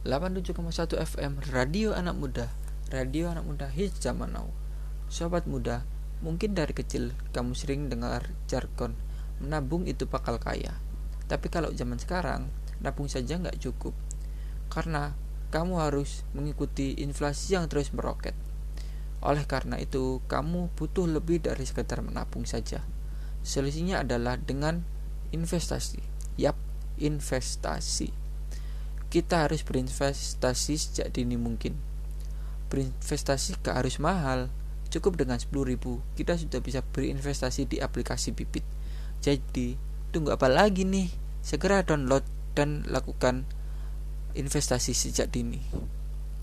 87,1 FM Radio Anak Muda. Radio Anak Muda hits zaman now. Sobat muda, mungkin dari kecil kamu sering dengar jargon Menabung itu bakal kaya. Tapi kalau zaman sekarang, nabung saja nggak cukup. Karena kamu harus mengikuti inflasi yang terus meroket. Oleh karena itu, kamu butuh lebih dari sekedar menabung saja. Solusinya adalah dengan investasi. Yap, investasi kita harus berinvestasi sejak dini mungkin. Berinvestasi ke harus mahal. Cukup dengan 10.000 kita sudah bisa berinvestasi di aplikasi Bibit. Jadi, tunggu apa lagi nih? Segera download dan lakukan investasi sejak dini.